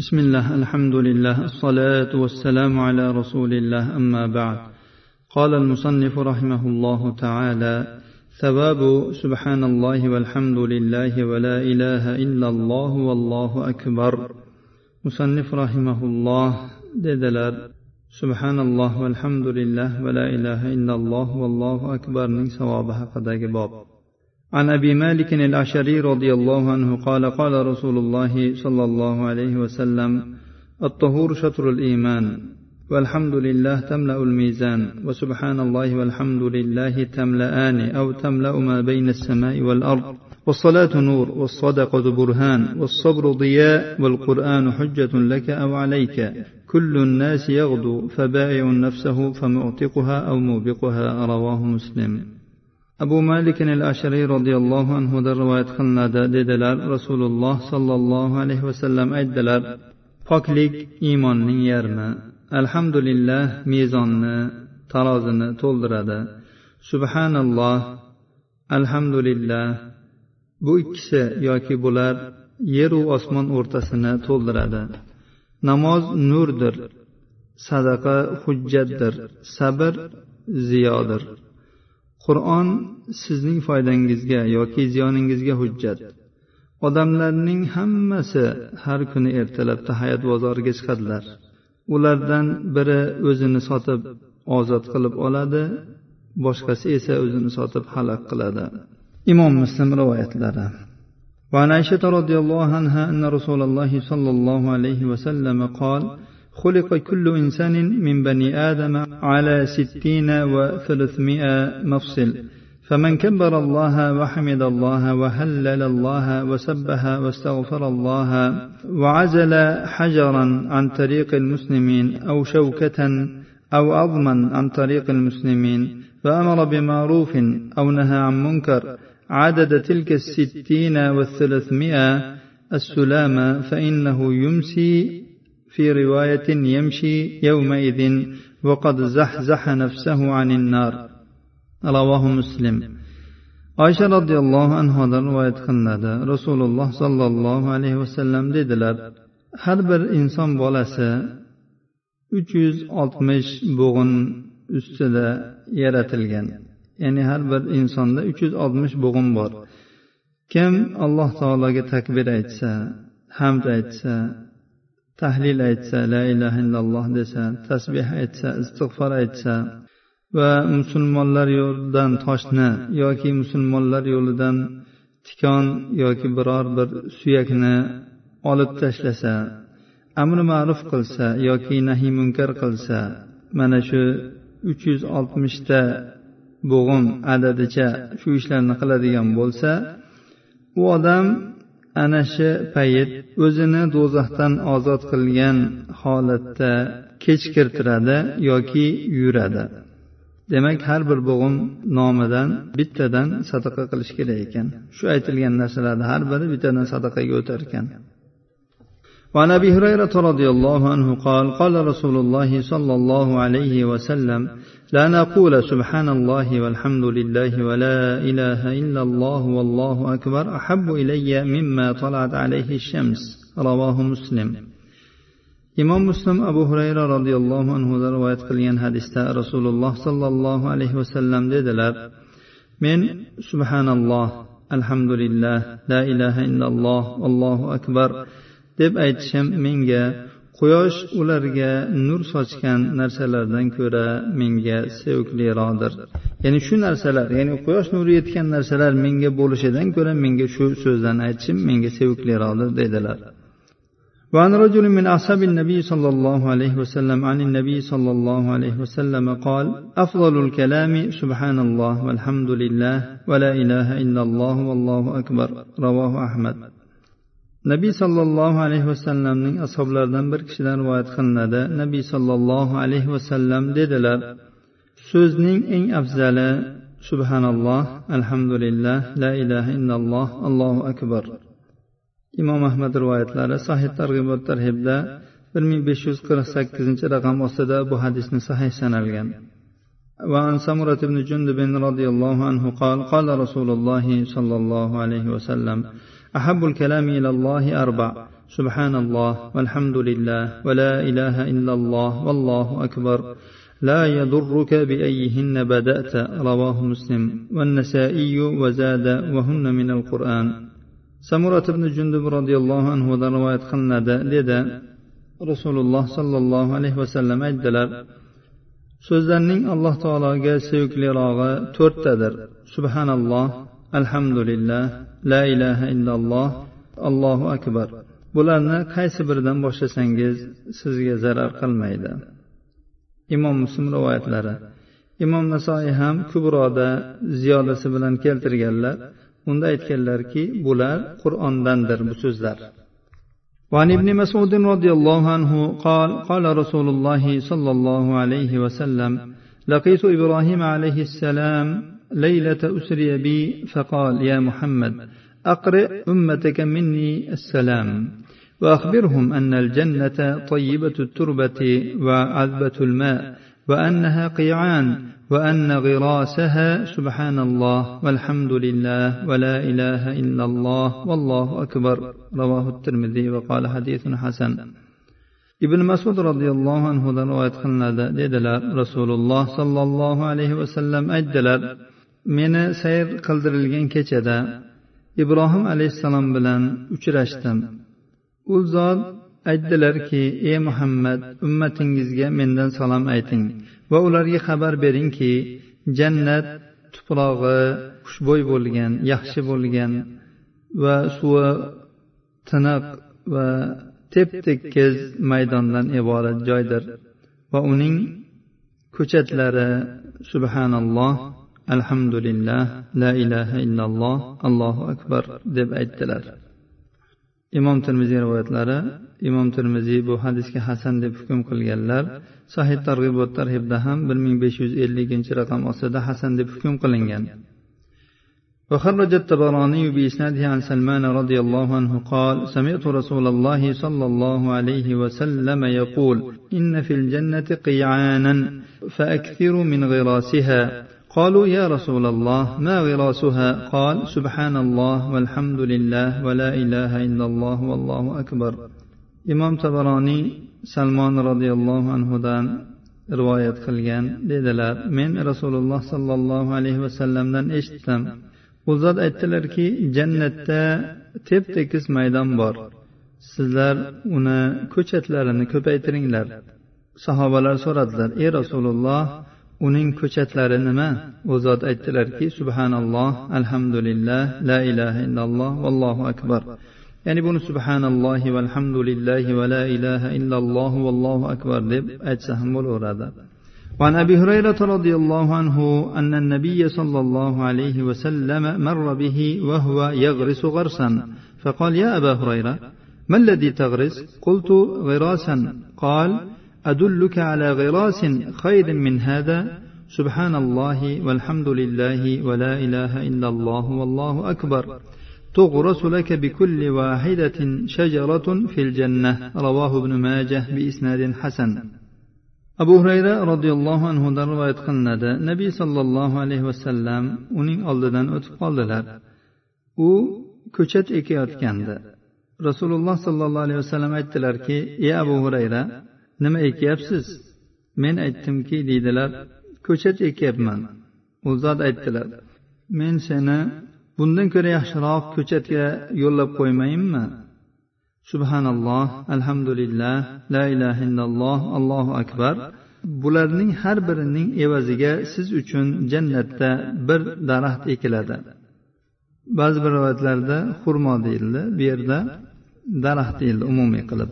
بسم الله الحمد لله الصلاة والسلام على رسول الله أما بعد. قال المصنف رحمه الله تعالى ثواب سبحان الله والحمد لله ولا إله إلا الله والله أكبر. مصنف رحمه الله dedilar subhanalloh valhamdulillah va la ilaha illalloh vallohu akbarning savobi haqidagi bob عن أبي مالك الأشعري رضي الله عنه قال قال رسول الله صلى الله عليه وسلم الطهور شطر الإيمان والحمد لله تملأ الميزان وسبحان الله والحمد لله تملأان أو تملأ ما بين السماء والأرض والصلاة نور والصدقة برهان والصبر ضياء والقرآن حجة لك أو عليك كل الناس يغدو فبائع نفسه فمعتقها أو موبقها رواه مسلم. Abu malikin al ashariy roziyallohu anhudan rivoyat qilinadi dedilar. Rasululloh sollallohu alayhi vasallam aytdilar poklik iymonning yarmi alhamdulillah mezonni tarozini to'ldiradi. Subhanalloh alhamdulillah bu ikkisi yoki bular yeru osmon o'rtasini to'ldiradi. Namoz nurdir sadaqa hujjatdir sabr ziyodir. qur'on sizning foydangizga yoki ziyoningizga hujjat odamlarning hammasi har kuni ertalab tahayat bozoriga chiqadilar ulardan biri o'zini sotib ozod qilib oladi boshqasi esa o'zini sotib halok qiladi imom muslim rivoyatlari وعن عائشة رضي الله عنها أن رسول الله صلى الله عليه وسلم قال خلق كل إنسان من بني آدم على ستين وثلاثمائة مفصل. فمن كبر الله وحمد الله وهلل الله وسبح واستغفر الله وعزل حجرا عن طريق المسلمين أو شوكة أو عظما عن طريق المسلمين فأمر بمعروف أو نهى عن منكر عدد تلك الستين والثلاثمائة السلامة فإنه يمسي في رواية يمشي يومئذ وقد زحزح نفسه عن النار رواه مسلم oysha roziyallohu anhudan rivoyat qilinadi rasululloh sollallohu alayhi vasallam dedilar har bir inson bolasi uch yuz oltmish bo'g'in ustida yaratilgan ya'ni har bir insonda uch yuz oltmish bo'g'in bor kim alloh taologa takbir aytsa hamd aytsa tahlil aytsa la ilaha illalloh desa tasbeh aytsa istig'for aytsa va musulmonlar yo'lidan toshni yoki musulmonlar yo'lidan tikon yoki biror bir suyakni olib tashlasa amri ma'ruf qilsa yoki nahiy munkar qilsa mana shu uch yuz oltmishta bo'g'im adadicha shu ishlarni qiladigan bo'lsa u odam ana shu payt o'zini do'zaxdan ozod qilgan holatda kechiktiradi yoki yuradi demak har bir bo'g'im nomidan bittadan sadaqa qilish kerak ekan shu aytilgan narsalarni har biri bittadan sadaqaga o'tar ekan وعن ابي هريره رضي الله عنه قال قال رسول الله صلى الله عليه وسلم لا نقول سبحان الله والحمد لله ولا إله إلا الله والله أكبر أحب إلي مما طلعت عليه الشمس. رواه مسلم. إمام مسلم أبو هريرة رضي الله عنه رواية قليان حديثة. رسول الله صلى الله عليه وسلم ددلر من سبحان الله الحمد لله لا إله إلا الله والله أكبر. دب أيتشم منك quyosh ularga nur sochgan narsalardan ko'ra menga sevukliroqdir ya'ni shu narsalar ya'ni quyosh nuri yetgan narsalar menga bo'lishidan ko'ra menga shu so'zlarni aytishim menga sevukliroqdir dedilar وعن رجل من أصحاب النبي صلى الله عليه وسلم عن النبي صلى الله عليه وسلم قال أفضل الكلام سبحان الله والحمد لله ولا إله إلا الله والله أكبر رواه أحمد nabiy sollallohu alayhi vasallamning ashoblaridan bir kishidan rivoyat qilinadi nabiy sollallohu alayhi vasallam dedilar so'zning eng afzali subhanalloh alhamdulillah la ilaha illalloh allohu akbar imom ahmad rivoyatlari sahih targ'ibot tarhibda bir ming besh yuz qirq sakkizinchi raqam ostida bu hadisni sahih sanalgan وعن سمرة بن جندب رضي الله عنه قال قال رسول الله صلى الله عليه وسلم أحب الكلام إلى الله أربع سبحان الله والحمد لله ولا إله إلا الله والله أكبر لا يضرك بأيهن بدأت رواه مسلم والنسائي وزاد وهن من القرآن سمرة بن جندب رضي الله عنه رواية خلنا لدى رسول الله صلى الله عليه وسلم أجدلر so'zlarning alloh taologa seviklirog'i to'rttadir subhanalloh alhamdulillah la ilaha illalloh allohu akbar bularni qaysi biridan boshlasangiz sizga zarar qilmaydi imom muslim rivoyatlari imom nasoiy ham kubroda ziyodasi bilan keltirganlar unda aytganlarki bular qur'ondandir bu so'zlar وعن ابن مسعود رضي الله عنه قال قال رسول الله صلى الله عليه وسلم لقيت ابراهيم عليه السلام ليلة أسري بي فقال يا محمد أقرئ أمتك مني السلام وأخبرهم أن الجنة طيبة التربة وعذبة الماء وأنها قيعان وأن غراسها سبحان الله والحمد لله ولا إله إلا الله والله أكبر. رواه الترمذي وقال حديث حسن. ibn masud roziyallohu anhudan rivoyat qilinadi dedilar rasululloh sollallohu alayhi vasallam aytdilar meni sayr qildirilgan kechada ibrohim alayhissalom bilan uchrashdim. U zot aytdilarki ey muhammad ummatingizga mendan salom ayting va ularga xabar beringki jannat tuprog'i xushbo'y bo'lgan yaxshi bo'lgan va suvi tiniq va tep tekis maydondan iborat joydir va uning ko'chatlari subhanalloh alhamdulillah la ilaha illalloh allohu akbar deb aytdilar imom termiziy rivoyatlari imom termiziy bu hadisga hasan deb hukm qilganlar sahih targ'ibot tarhibda ham bir ming besh yuz elliginchi raqam ostida hasan deb hukm qilingan وخرج الطبراني بإسناده عن سلمان رضي الله عنه قال سمعت رسول الله صلى الله عليه وسلم يقول إن في الجنة قيعانا فأكثر من غراسها قالوا يا رسول الله ما غراسها قال سبحان الله والحمد لله ولا إله إلا الله والله أكبر imom tabaroniy salmon roziyallohu anhudan rivoyat qilgan dedilar men rasululloh sollallohu alayhi vasallamdan eshitdim u zot aytdilarki jannatda tep tekis maydon bor sizlar uni ko'chatlarini ko'paytiringlar sahobalar so'radilar ey rasululloh uning ko'chatlari nima u zot aytdilarki subhanalloh alhamdulillah la ilaha illalloh vallohu akbar ya'ni buni subhanallohi valhamdulillahi va la ilaha illalloh vallohu akbar deb aytsa ham bo'laveradi وعن ابي هريره رضي الله عنه ان النبي صلى الله عليه وسلم مر به وهو يغرس غرسا فقال يا ابا هريره ما الذي تغرس قلت غراسا قال ادلك على غراس خير من هذا سبحان الله والحمد لله ولا اله الا الله والله اكبر تغرس لك بكل واحدة شجرة في الجنة رواه ابن ماجه بإسناد حسن abu hurayra roziyallohu anhudan rivoyat qilinadi nabiy sollallohu alayhi vasallam uning oldidan o'tib qoldilar u ko'chat ekayotgandi rasululloh sollallohu alayhi vasallam aytdilarki ey abu hurayra nima ekyapsiz? Men aytdimki deydilar ko'chat ekyapman. U zot aytdilar men seni bundan ko'ra yaxshiroq ko'chatga yo'llab qo'ymayinmi? Subhanalloh alhamdulillah la ilaha illalloh allohu akbar. Bularning har birining evaziga siz uchun jannatda bir daraxt ekiladi. Ba'zi bir rivoyatlarda xurmo deyildi bu yerda daraxt deyildi umumiy qilib.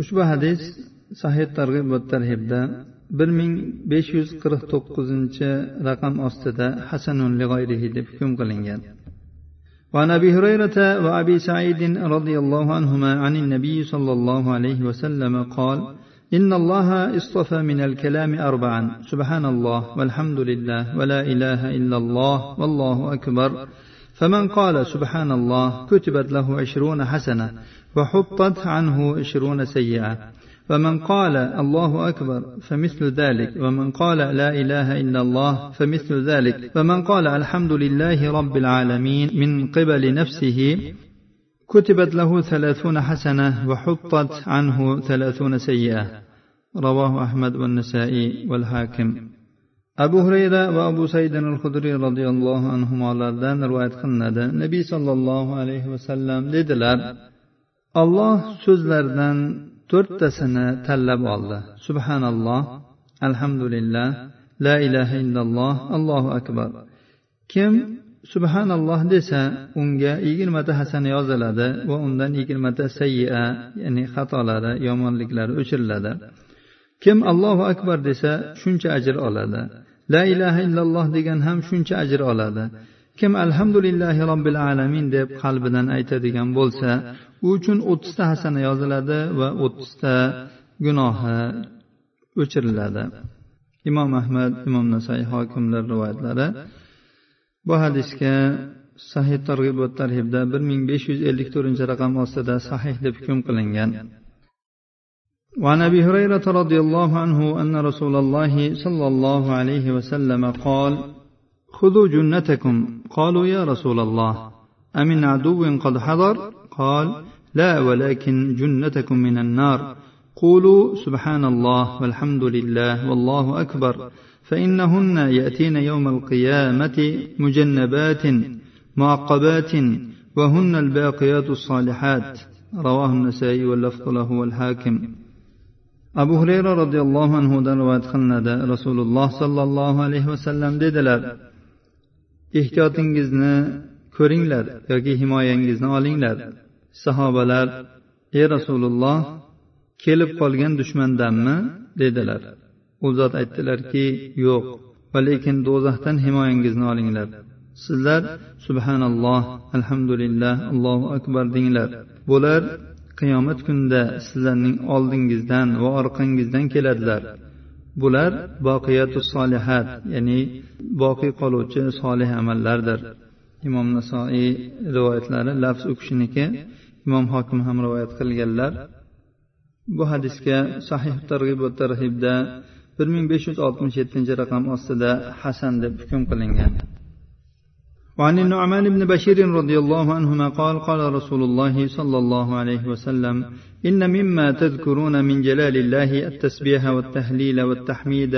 Ushbu hadis sahih targ'ib va tarhibda bir ming besh yuz qirq to'qqizinchi raqam ostida hasanun deb hukm qilingan. وعن ابي هريره وابي سعيد رضي الله عنهما عن النبي صلى الله عليه وسلم قال ان الله اصطفى من الكلام اربعا سبحان الله والحمد لله ولا اله الا الله والله اكبر فمن قال سبحان الله كتبت له عشرون حسنه وحطت عنه عشرون سيئه ومن قال الله أكبر فمثل ذلك ومن قال لا إله إلا الله فمثل ذلك ومن قال الحمد لله رب العالمين من قبل نفسه كتبت له ثلاثون حسنة وحطت عنه ثلاثون سيئة. رواه أحمد والنسائي والحاكم. abu hurayra va abu saydin al hudriy roziyallohu anhulardan rivoyat qilinadi nabiy sollallohu alayhi vasallam dedilar olloh so'zlardan to'rttasini tanlab oldi. Subhanalloh alhamdulillah la ilaha illalloh allohu akbar. Kim subhanalloh desa unga yigirmata hasana yoziladi va undan yigirmata sayya ya'ni xatolari yomonliklari o'chiriladi. Kim allohu akbar desa shuncha ajr oladi. La ilaha illalloh degan ham shuncha ajr oladi. Kim alhamdulillahi robbil alamin deb qalbidan aytadigan bo'lsa u uchun o'ttizta hasana yoziladi va o'ttizta gunohi o'chiriladi imom ahmad imom nasaiy hokimlar rivoyatlari bu hadisga sahih targ'ib va tarhibda bir ming besh yuz ellik to'rtinchi raqam ostida sahih deb hukm qilingan وعن ابي هريره رضي الله عنه ان رسول الله صلى الله عليه وسلم قال خذوا جنتكم قالوا يا رسول الله امن عدو قد حضر قال لا ولكن جنتكم من النار. قولوا سبحان الله والحمد لله والله أكبر. فإنهن يأتين يوم القيامة مجنبات معقبات وهن الباقيات الصالحات. رواه النسائي واللفظ له والحاكم. abu hurayra roziyallohu anhudan rivoyat qilinadi rasululloh sollallohu alayhi vasallam dedilar ehtiyotingizni ko'ringlar yoki himoyangizni olinglar. Sahobalar ey rasululloh kelib qolgan dushmandanmi? dedilar. U zot aytdilarki yo'q va lekin do'zaxdan himoyangizni olinglar. Sizlar subhanalloh alhamdulillah allohu akbar denglar. Bular qiyomat kunida sizlarning oldingizdan va orqangizdan keladilar. Bular boqiyatu solihat ya'ni boqiy qoluvchi solih amallardir. imom nasoiy rivoyatlari lafz u kishiniki imom hokim ham rivoyat qilganlar bu hadisga sahih targ'ib va tarhibda bir ming besh yuz oltmish yettinchi raqam ostida hasan deb hukm qilingan وعن النعمان بن بشير رضي الله عنهما قال قال رسول الله صلى الله عليه وسلم إن مما تذكرون من جلال الله التسبيح والتهليل والتحميد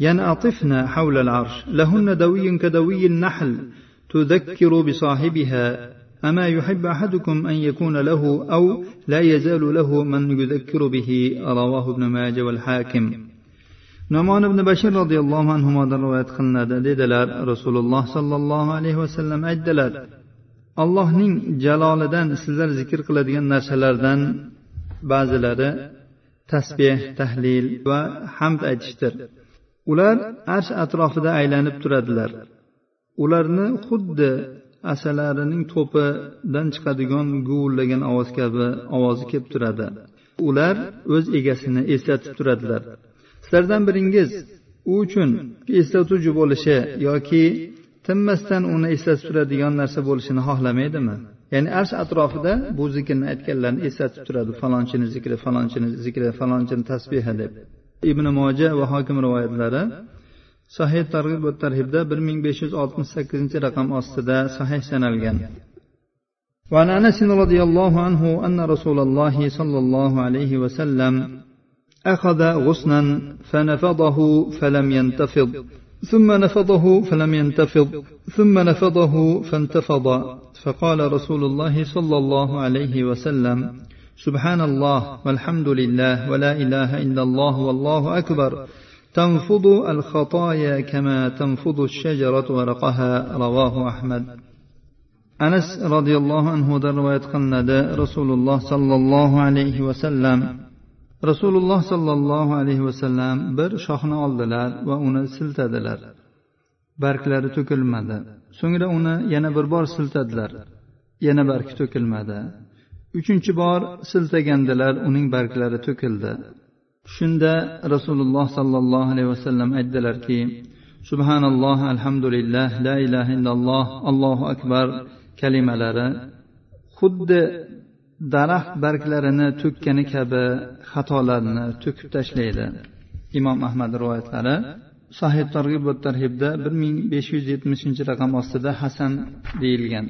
ينعطفن حول العرش لهن دوي كدوي النحل تذكر بصاحبها أما يحب أحدكم أن يكون له أو لا يزال له من يذكر به رواه ابن ماجه والحاكم nomon ibn bashir roziyallohu anhudan rivoyat qilinadi dedilar rasululloh sollallohu alayhi vasallam aytdilar allohning jalolidan sizlar zikr qiladigan narsalardan ba'zilari tasbeh tahlil va hamd aytishdir ular arsh atrofida aylanib turadilar Ularni xuddi asalarining to'pidan chiqadigan guvillagan ovoz kabi ovozi kelib turadi. Ular o'z egasini eslatib turadilar. Sizlardan biringiz u uchun eslatuvchi bo'lishi yoki tinmasdan uni eslatib turadigan narsa bo'lishini xohlamaydimi ya'ni arsh atrofida bu zikrni aytganlarni eslatib turadi falonchini zikri falonchini zikri falonchini tasbehi deb. Ibn moja va hokim rivoyatlari sahih targ'ib va tarhibda bir ming besh yuz oltmish sakkizinchi raqam ostida sahih sanalgan. وعن انس رضي الله عنه ان رسول الله صلى الله عليه وسلم اخذ غصنا فنفضه فلم ينتفض ثم نفضه فلم ينتفض ثم نفضه فانتفض فقال رسول الله صلى الله عليه وسلم سبحان الله والحمد لله ولا اله الا الله والله اكبر تنفض الخطايا كما تنفض الشجرة ورقها رواه أحمد أنس رضي الله عنه رواية قلنا رسول الله صلى الله عليه وسلم رسول الله صلى الله عليه وسلم bir shoxni oldilar va uni siltadilar barglari to'kilmadi so'ngra uni yana bir bor siltadilar yana bargi to'kilmadi uchinchi bor siltagandilar uning barglari to'kildi Shunda rasululloh sollallohu alayhi vasallam aytdilarki subhanalloh alhamdulillah la ilaha illalloh allohu akbar kalimalari xuddi daraxt barglarini to'kkani kabi xatolarni to'kib tashlaydi. Imom ahmad rivoyatlari sahih targ'ib va tarhibda bir ming besh yuz yetmishinchi raqam ostida hasan deyilgan.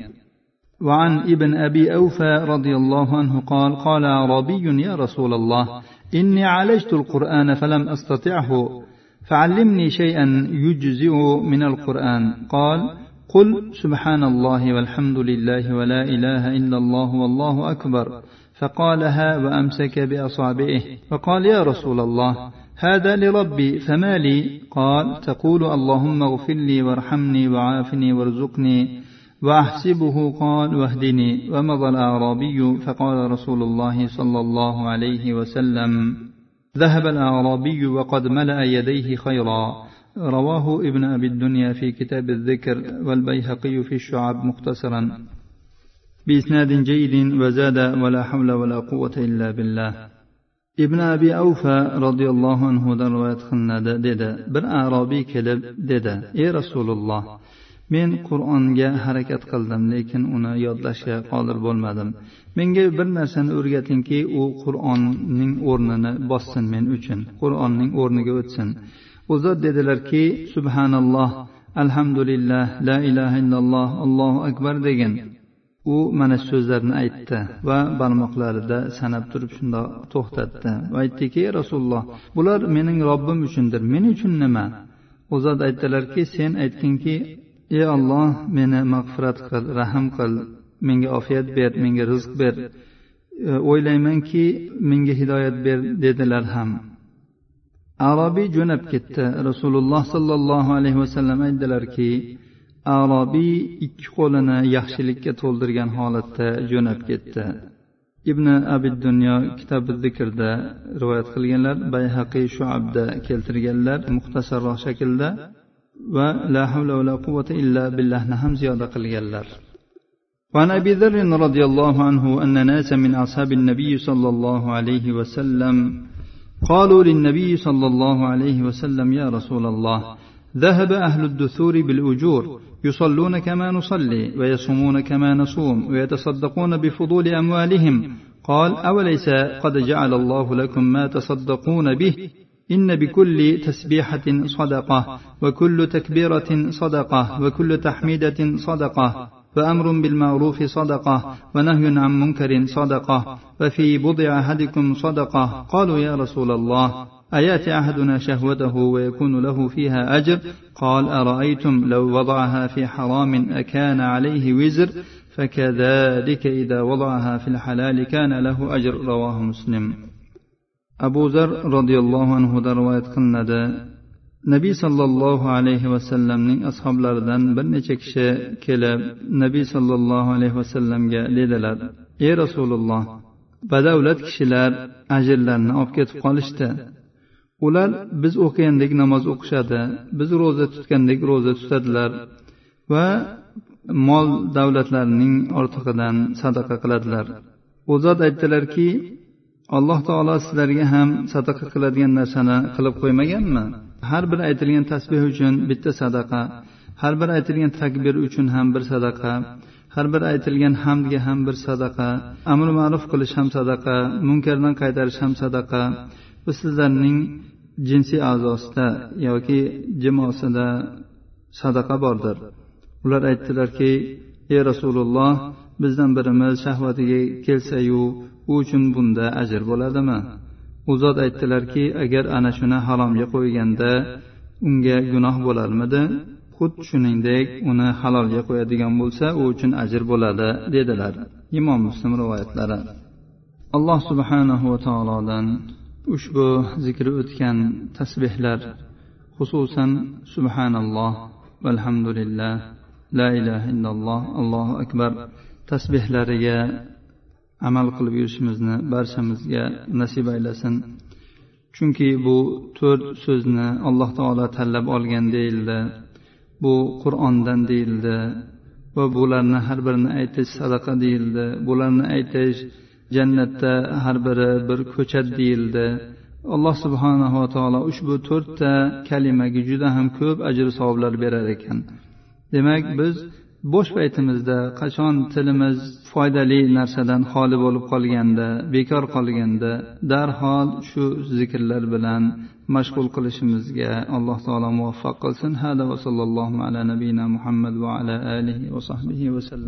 وعن ابن أبي أوفى رضي الله عنه قال قال أعرابي يا رسول الله إني عالجت القرآن فلم أستطعه فعلمني شيئا يجزئ من القرآن. قال قل سبحان الله والحمد لله ولا إله إلا الله والله أكبر. فقالها وأمسك بأصابعه فقال يا رسول الله هذا لربي فما لي؟ قال تقول اللهم اغفر لي وارحمني وعافني وارزقني. وأحسبه قال واهدني. ومضى الأعرابي فقال رسول الله صلى الله عليه وسلم ذهب الأعرابي وقد ملأ يديه خيرا. رواه ابن أبي الدنيا في كتاب الذكر والبيهقي في الشعب مختصرا. بإسناد جيد وزاد ولا حول ولا قوة إلا بالله. ibn abi avfa roziyallohu anhudan rivoyat qilinadi dedi bir arobiy kelib dedi ey rasululloh men qur'onga harakat qildim lekin uni yodlashga qodir bo'lmadim. Menga bir narsani o'rgatingki u qur'onning o'rnini bossin men uchun qur'onning o'rniga o'tsin. U zot dedilarki subhanalloh alhamdulillah la ilaha illalloh allohu akbar degin. U mana shu so'zlarni aytdi va barmoqlarida sanab turib shundoq to'xtatdi va aytdiki rasululloh bular mening robbim uchundir men uchun nima? U zot aytdilarki sen aytginki ey olloh meni mag'firat qil rahm qil menga ofiyat ber menga rizq ber. E, o'ylaymanki menga hidoyat ber dedilar ham. Arobiy jo'nab ketdi. Rasululloh sollallohu alayhi vasallam aytdilarki arobiy ikki qo'lini yaxshilikka to'ldirgan holatda jo'nab ketdi. Ibn abi dunyo kitobi zikrda rivoyat qilganlar bayhaqiy shuabda keltirganlar muxtasarroq shaklda va la havla va la quvvata illa billahni ham ziyoda qilganlar. وعن أبي ذر رضي الله عنه أن ناسا من أصحاب النبي صلى الله عليه وسلم قالوا للنبي صلى الله عليه وسلم يا رسول الله ذهب أهل الدثور بالأجور يصلون كما نصلي ويصومون كما نصوم ويتصدقون بفضول أموالهم. قال أوليس قد جعل الله لكم ما تصدقون به إن بكل تسبيحة صدقة وكل تكبيرة صدقة وكل تحميدة صدقة فامر بالمعروف صدقة ونهي عن منكر صدقة وفي بضع أحدكم صدقة. قالوا يا رسول الله أيأتي أحدنا شهوته ويكون له فيها أجر؟ قال أرأيتم لو وضعها في حرام أكان عليه وزر؟ فكذلك إذا وضعها في الحلال كان له أجر رواه مسلم. abu zar roziyallohu anhudan rivoyat qilinadi. Nabiy sollallohu alayhi vasallamning ashoblaridan bir necha kishi kelib nabiy sollallohu alayhi vasallamga dedilar ey rasululloh badavlat kishilar ajrlarni olib ketib qolishdi. Ular biz o'qigandek namoz o'qishadi biz ro'za tutgandek ro'za tutadilar va mol davlatlarining ortig'idan sadaqa qiladilar. U zot aytdilarki alloh taolo sizlarga ham sadaqa qiladigan narsani qilib qo'ymaganmi? Har bir aytilgan tasbeh uchun bitta sadaqa har bir aytilgan takbir uchun ham bir sadaqa har bir aytilgan hamdga ham bir sadaqa amri ma'ruf qilish ham sadaqa munkardan qaytarish ham sadaqa. Bu sizlarning jinsiy a'zosida yoki jimosida sadaqa bordir. Ular aytdilarki ey rasululloh bizdan birimiz shahvatiga kelsayu u uchun bunda ajr bo'ladimi? U zot aytdilarki agar ana shuni haromga qo'yganda unga gunoh bo'larmidi? Xuddi shuningdek uni halolga qo'yadigan bo'lsa u uchun ajr bo'ladi dedilar imom muslim rivoyatlari. Alloh subhanahu va taolodan ushbu zikri o'tgan tasbehlar xususan subhanalloh valhamdulillah la ilaha illalloh allohu akbar. Tasbehlariga amal qilib yurishimizni barchamizga nasib aylasin. Chunki bu to'rt so'zni alloh taolo tanlab olgan deyildi bu qur'ondan deyildi va bularni har birini aytish sadaqa deyildi bularni aytish jannatda har biri bir ko'chat deyildi. Alloh subhanava taolo ushbu to'rtta kalimaga juda ham ko'p ajr savoblar berar ekan. Demak biz bo'sh paytimizda qachon tilimiz foydali narsadan xoli bo'lib qolganda bekor qolganda darhol shu zikrlar bilan mashg'ul qilishimizga alloh taolo muvaffaq qilsin. Hada va sallallohu ala nabiyina muhammad va ala alihi va sahbihi vasallam